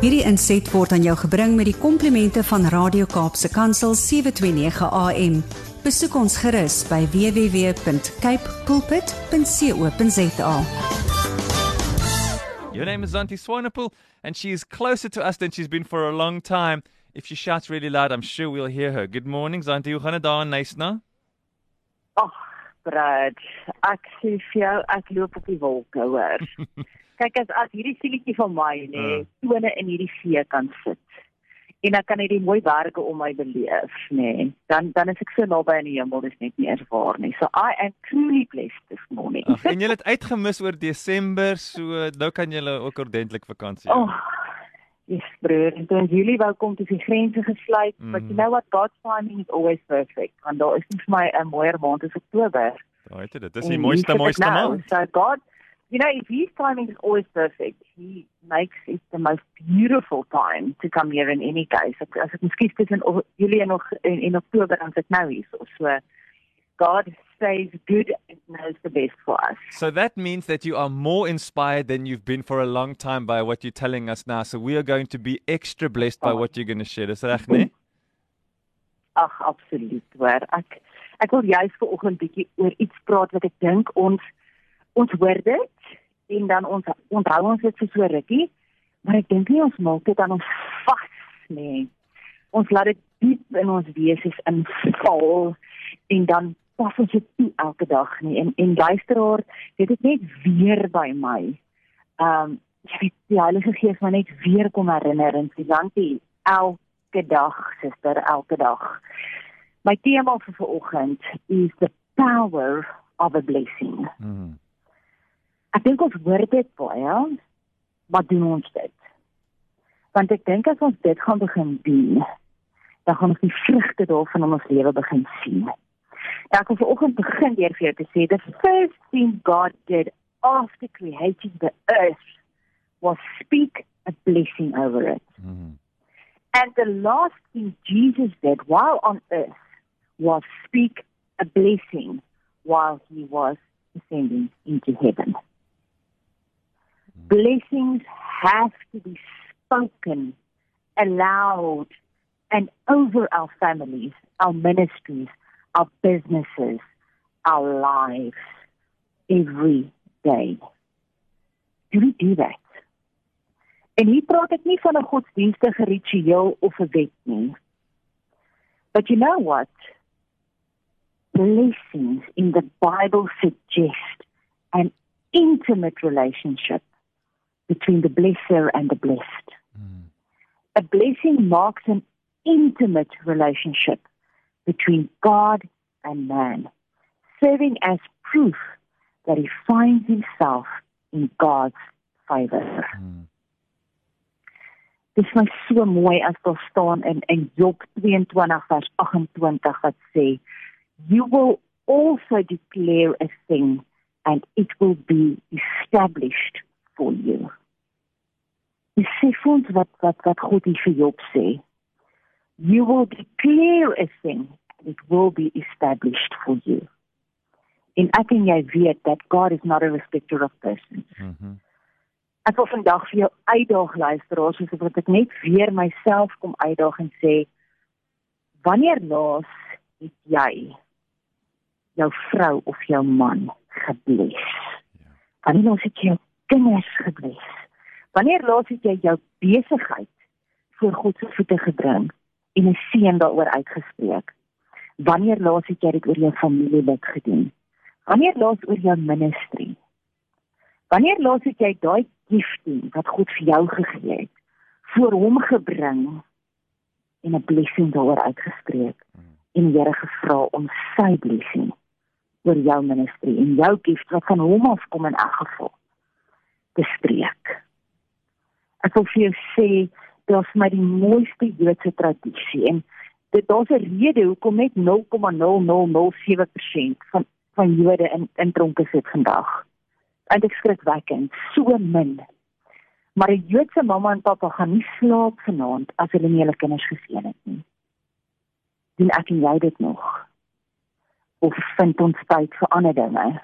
Hierdie inset word aan jou gebring met die komplimente van Radio Kaapse Kansel 729 AM. Besoek ons gerus by www.cape pulpit.co.za. Your name is Zanti Swanepoel, and she is closer to us than she's been for a long time. If she shouts really loud, I'm sure we'll hear her. Good morning, Zanti. Hoe gaan dit daar in Nysna? Ag, Brad, ek sê vir jou, ek loop op die wolke, hoor. Kyk as as hierdie sielietjie van my nê, Mm. tone in hierdie see kan sit. En ek kan hierdie mooi werke om my beleef, nê. Dan dan is ek so naby aan die hemel, dis net nie eens waar nie. So I am truly blessed this morning. Ag, en jy het uitgemis oor Desember, so nou kan jy ook ordentlik vakansie. hou. Oh. Yes, broer. En toe in Julie wou kom, toe die grense gesluit, mm. but you know what God's timing is always perfect. Want daar is nie vir my 'n mooier maand as Oktober. Daai het dit. Dis die mooiste mooiste nou. maand. So God, you know, if His timing is always perfect, He makes it the most beautiful time to come here in any case. As ek miskien tussen Julie en nog in, in Oktober dan sit nou hier so. So God stays good and knows the best for us. So that means that you are more inspired than you've been for a long time by what you're telling us now. So we are going to be extra blessed by Oh. what you're going to share. Dis reg, nee? Ag, absoluut. Hoor, ek ek wil juist vanoggend bietjie oor iets praat wat ek dink ons ons hoor dit en dan ons onthou ons dit vir so rukkie, maar ek dink nie ons maak dit aan ons vas nie. Ons laat dit diep in ons wese inval en dan pas ons dit toe elke dag nie. En en luisteraar, dit is net weer by my. Ehm um, jy weet die Heilige Gees my net weer kom herinner en sê dankie elke dag, suster, elke dag. My tema vir vanoggend is the power of a blessing. Mhm. Ek dink ons hoor dit baie, maar doen ons dit? Want ek dink as ons dit gaan begin doen, dan gaan ons die vrugte daarvan in ons lewe begin sien. Ek wil vanoggend begin deur vir jou te sê the first thing God did after creating the earth was speak a blessing over it. Mhm. And the last thing Jesus did while on earth was speak a blessing while he was ascending into heaven. Blessings have to be spoken aloud and over our families, our ministries, our businesses, our lives every day. Do we do that? En hier praat ek nie van 'n godsdienstige ritueel of 'n wet nie. But you know what? Blessings in the Bible suggest an intimate relationship between the blesser and the blessed. Mhm. A blessing marks an intimate relationship between God and man, serving as proof that he finds himself in God's favor. Mhm. Dit is my so mooi as daar staan in in Job 22 vers 28 wat sê you will also declare a thing and it will be established for you. Dis sê vir ons wat wat wat God hier vir Job sê. You will declare a thing it will be established for you. En ek en jy weet that God is not a respecter of persons. Mhm. Ek wil vandag vir jou uitdaag luisteraars soos wat ek net weer myself kom uitdaag en sê wanneer laas het jy jou vrou of jou man gebless? Ja. Wanneer laas het jy jou kinders gebless? Wanneer laas het jy jou besigheid voor God se voete gebring en 'n seën daaroor uitgespreek? Wanneer laas het jy dit oor jou familielid gedoen? Wanneer laas oor jou ministry? Wanneer laas het jy daai gifting wat God vir jou gegee het voor hom gebring en 'n blessing daaroor uitgespreek en die Here gevra om sy blessing oor jou ministry en jou gift wat van hom af kom in elk geval te spreek. Ek wil vir jou sê dit is my die mooiste Joodse tradisie en dit daar's 'n rede hoekom net 0,0007% van van Jode in in tronke sit vandag eintlik skrikwekkend, so min. Maar 'n Joodse mamma en pappa gaan nie slaap vanaand as hulle nie hulle kinders geseën het nie. Doen ek en jy dit nog? Of vind ons tyd vir ander dinge?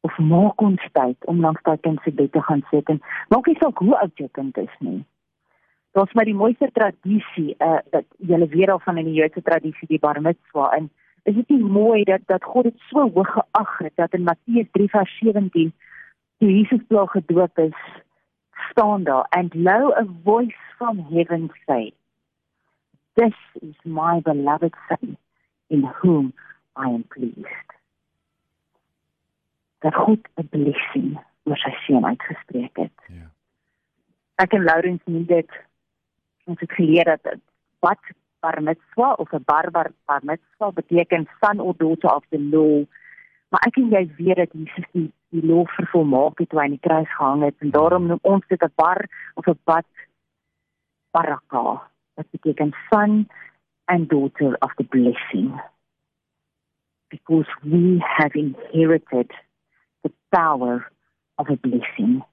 Of maak ons tyd om langs daai kind se bed te gaan sit en maak nie saak hoe oud jou kind is nie. Daar's my die mooiste tradisie uh dat julle weet al van in die Joodse tradisie die Bar Mitzvah en is dit nie mooi dat dat God dit so hoog geag het dat in Matteus 3 vers 17 toe Jesus bly gedoop is staan daar and lo a voice from heaven say this is my beloved son in whom I am pleased. Dat God 'n blessing oor sy seun uitgespreek het. Ja. Ek en Laurens nie dit ons het geleer dat wat bar mitzwa of 'n barbar bar mitzwa beteken son or daughter of the law maar ek en jy weet dat Jesus die die law vervolmaak het toe hy aan die kruis gehang het. En daarom noem ons dit 'n bar of 'n bad baraka. Wat beteken son and daughter of the blessing. Because we have inherited the power of a blessing.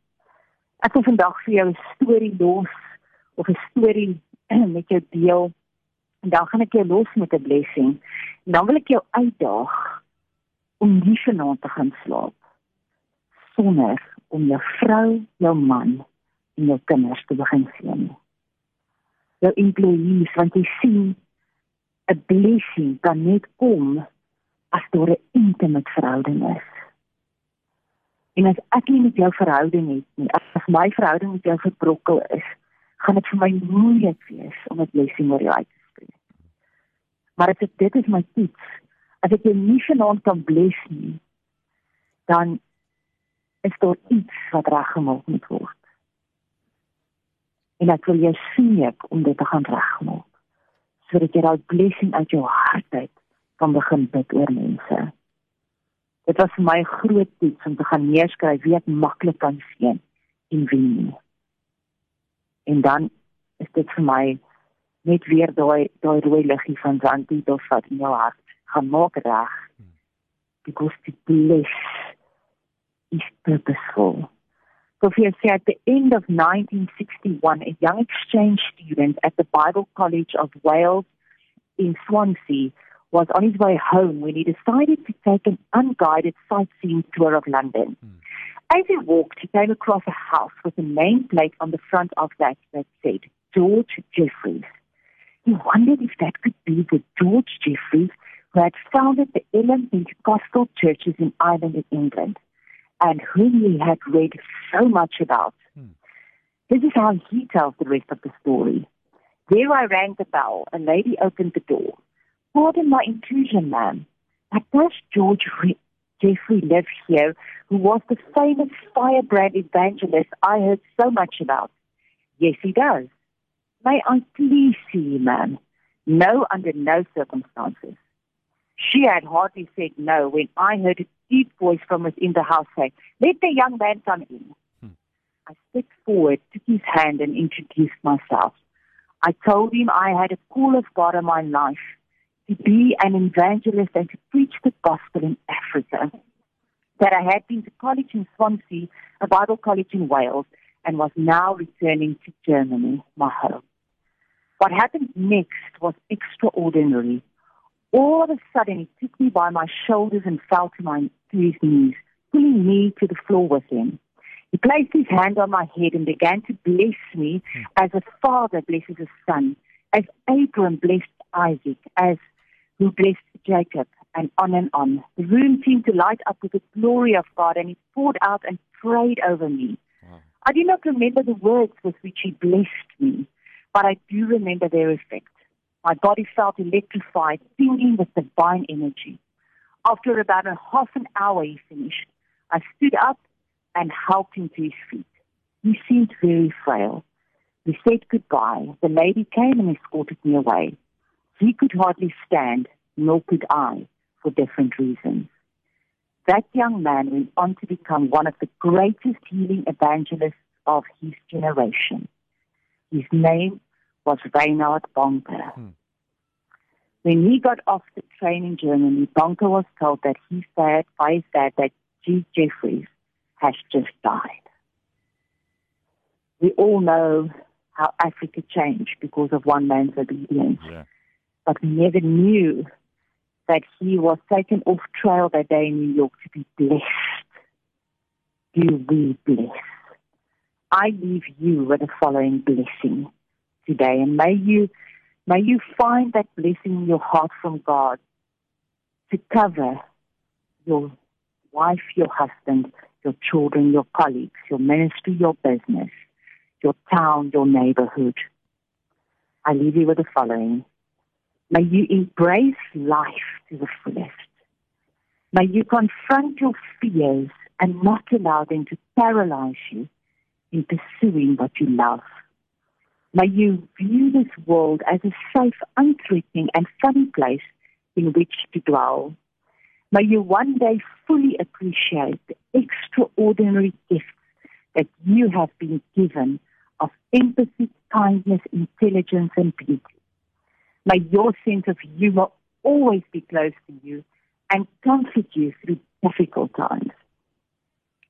Ek wil vandag vir jou 'n storie los of 'n storie met jou deel. En dan gaan ek jou los met 'n blessing. En dan wil ek jou uitdaag om nie vanaand te gaan slaap sonder om jou vrou, jou man en jou kinders te begin sien. Jou employees, want jy sien 'n blessing kan net kom as daar 'n intimate verhouding is. En as ek nie met jou verhouding het nie, as my verhouding met jou verbrokkel is, gaan dit vir my moeilik wees om 'n blessing oor jou uit te spreek. Maar as dit is my toets, as ek jou nie vanaand kan bless nie, dan is daar iets wat reggemaak moet word. En ek wil jou sien om dit te gaan regmaak. Sodat jy daai blessing uit jou hart uit kan begin bid oor mense dit was vir my 'n groot iets om te gaan neerskryf wie ek maklik kan sien en wie nie. En dan is dit vir my net weer daai daai rooi liggie van Zanti tot wat in jou hart gaan maak reg. Because the bliss is purposeful. Sophia said at the end of 1961, a young exchange student at the Bible College of Wales in Swansea was on his way home when he decided to take an unguided sightseeing tour of London. Mm. As he walked, he came across a house with a nameplate on the front of that that said George Jeffries. He wondered if that could be the George Jeffries who had founded the Elim Pentecostal churches in Ireland and England, and whom he had read so much about. Mm. This is how he tells the rest of the story. There I rang the bell. A lady opened the door. Pardon my intrusion, ma'am. But does George Re- Jeffrey live here, who was the famous firebrand evangelist I heard so much about? Yes, he does. May I please see you, ma'am? No, under no circumstances. She had hardly said no when I heard a deep voice from within the house say, Let the young man come in. Hmm. I stepped forward, took his hand, and introduced myself. I told him I had a call of God on my life to be an evangelist and to preach the gospel in Africa. That I had been to college in Swansea, a Bible college in Wales, and was now returning to Germany, my home. What happened next was extraordinary. All of a sudden, he took me by my shoulders and fell to, my, to his knees, pulling me to the floor with him. He placed his hand on my head and began to bless me hmm. as a father blesses a son, as Abraham blessed Isaac, as who blessed Jacob, and on and on. The room seemed to light up with the glory of God, and he poured out and prayed over me. Wow. I do not remember the words with which he blessed me, but I do remember their effect. My body felt electrified, tingling with divine energy. After about a half an hour, he finished. I stood up and helped him to his feet. He seemed very frail. We said goodbye. The lady came and escorted me away. He could hardly stand, nor could I, for different reasons. That young man went on to become one of the greatest healing evangelists of his generation. His name was Reinhard Bonker. Hmm. When he got off the train in Germany, Bonker was told that he said by his dad that G. Jeffries has just died. We all know how Africa changed because of one man's obedience. Yeah but never knew that he was taken off trail that day in New York to be blessed. Do we bless? I leave you with the following blessing. today and may you may you find that blessing in your heart from God to cover your wife, your husband, your children, your colleagues, your ministry, your business, your town, your neighborhood. I leave you with the following. May you embrace life to the fullest. May you confront your fears and not allow them to paralyze you in pursuing what you love. May you view this world as a safe, unthreatening, and funny place in which to dwell. May you one day fully appreciate the extraordinary gifts that you have been given of empathy, kindness, intelligence, and beauty. May your sense of humor always be close to you and comfort you through difficult times.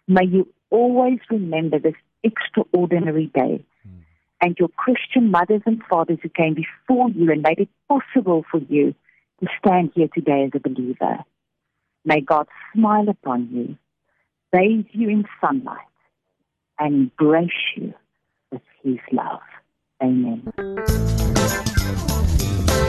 May you always remember this extraordinary day and your Christian mothers and fathers who came before you and made it possible for you to stand here today as a believer. May God smile upon you, bathe you in sunlight, and embrace you with his love. Amen.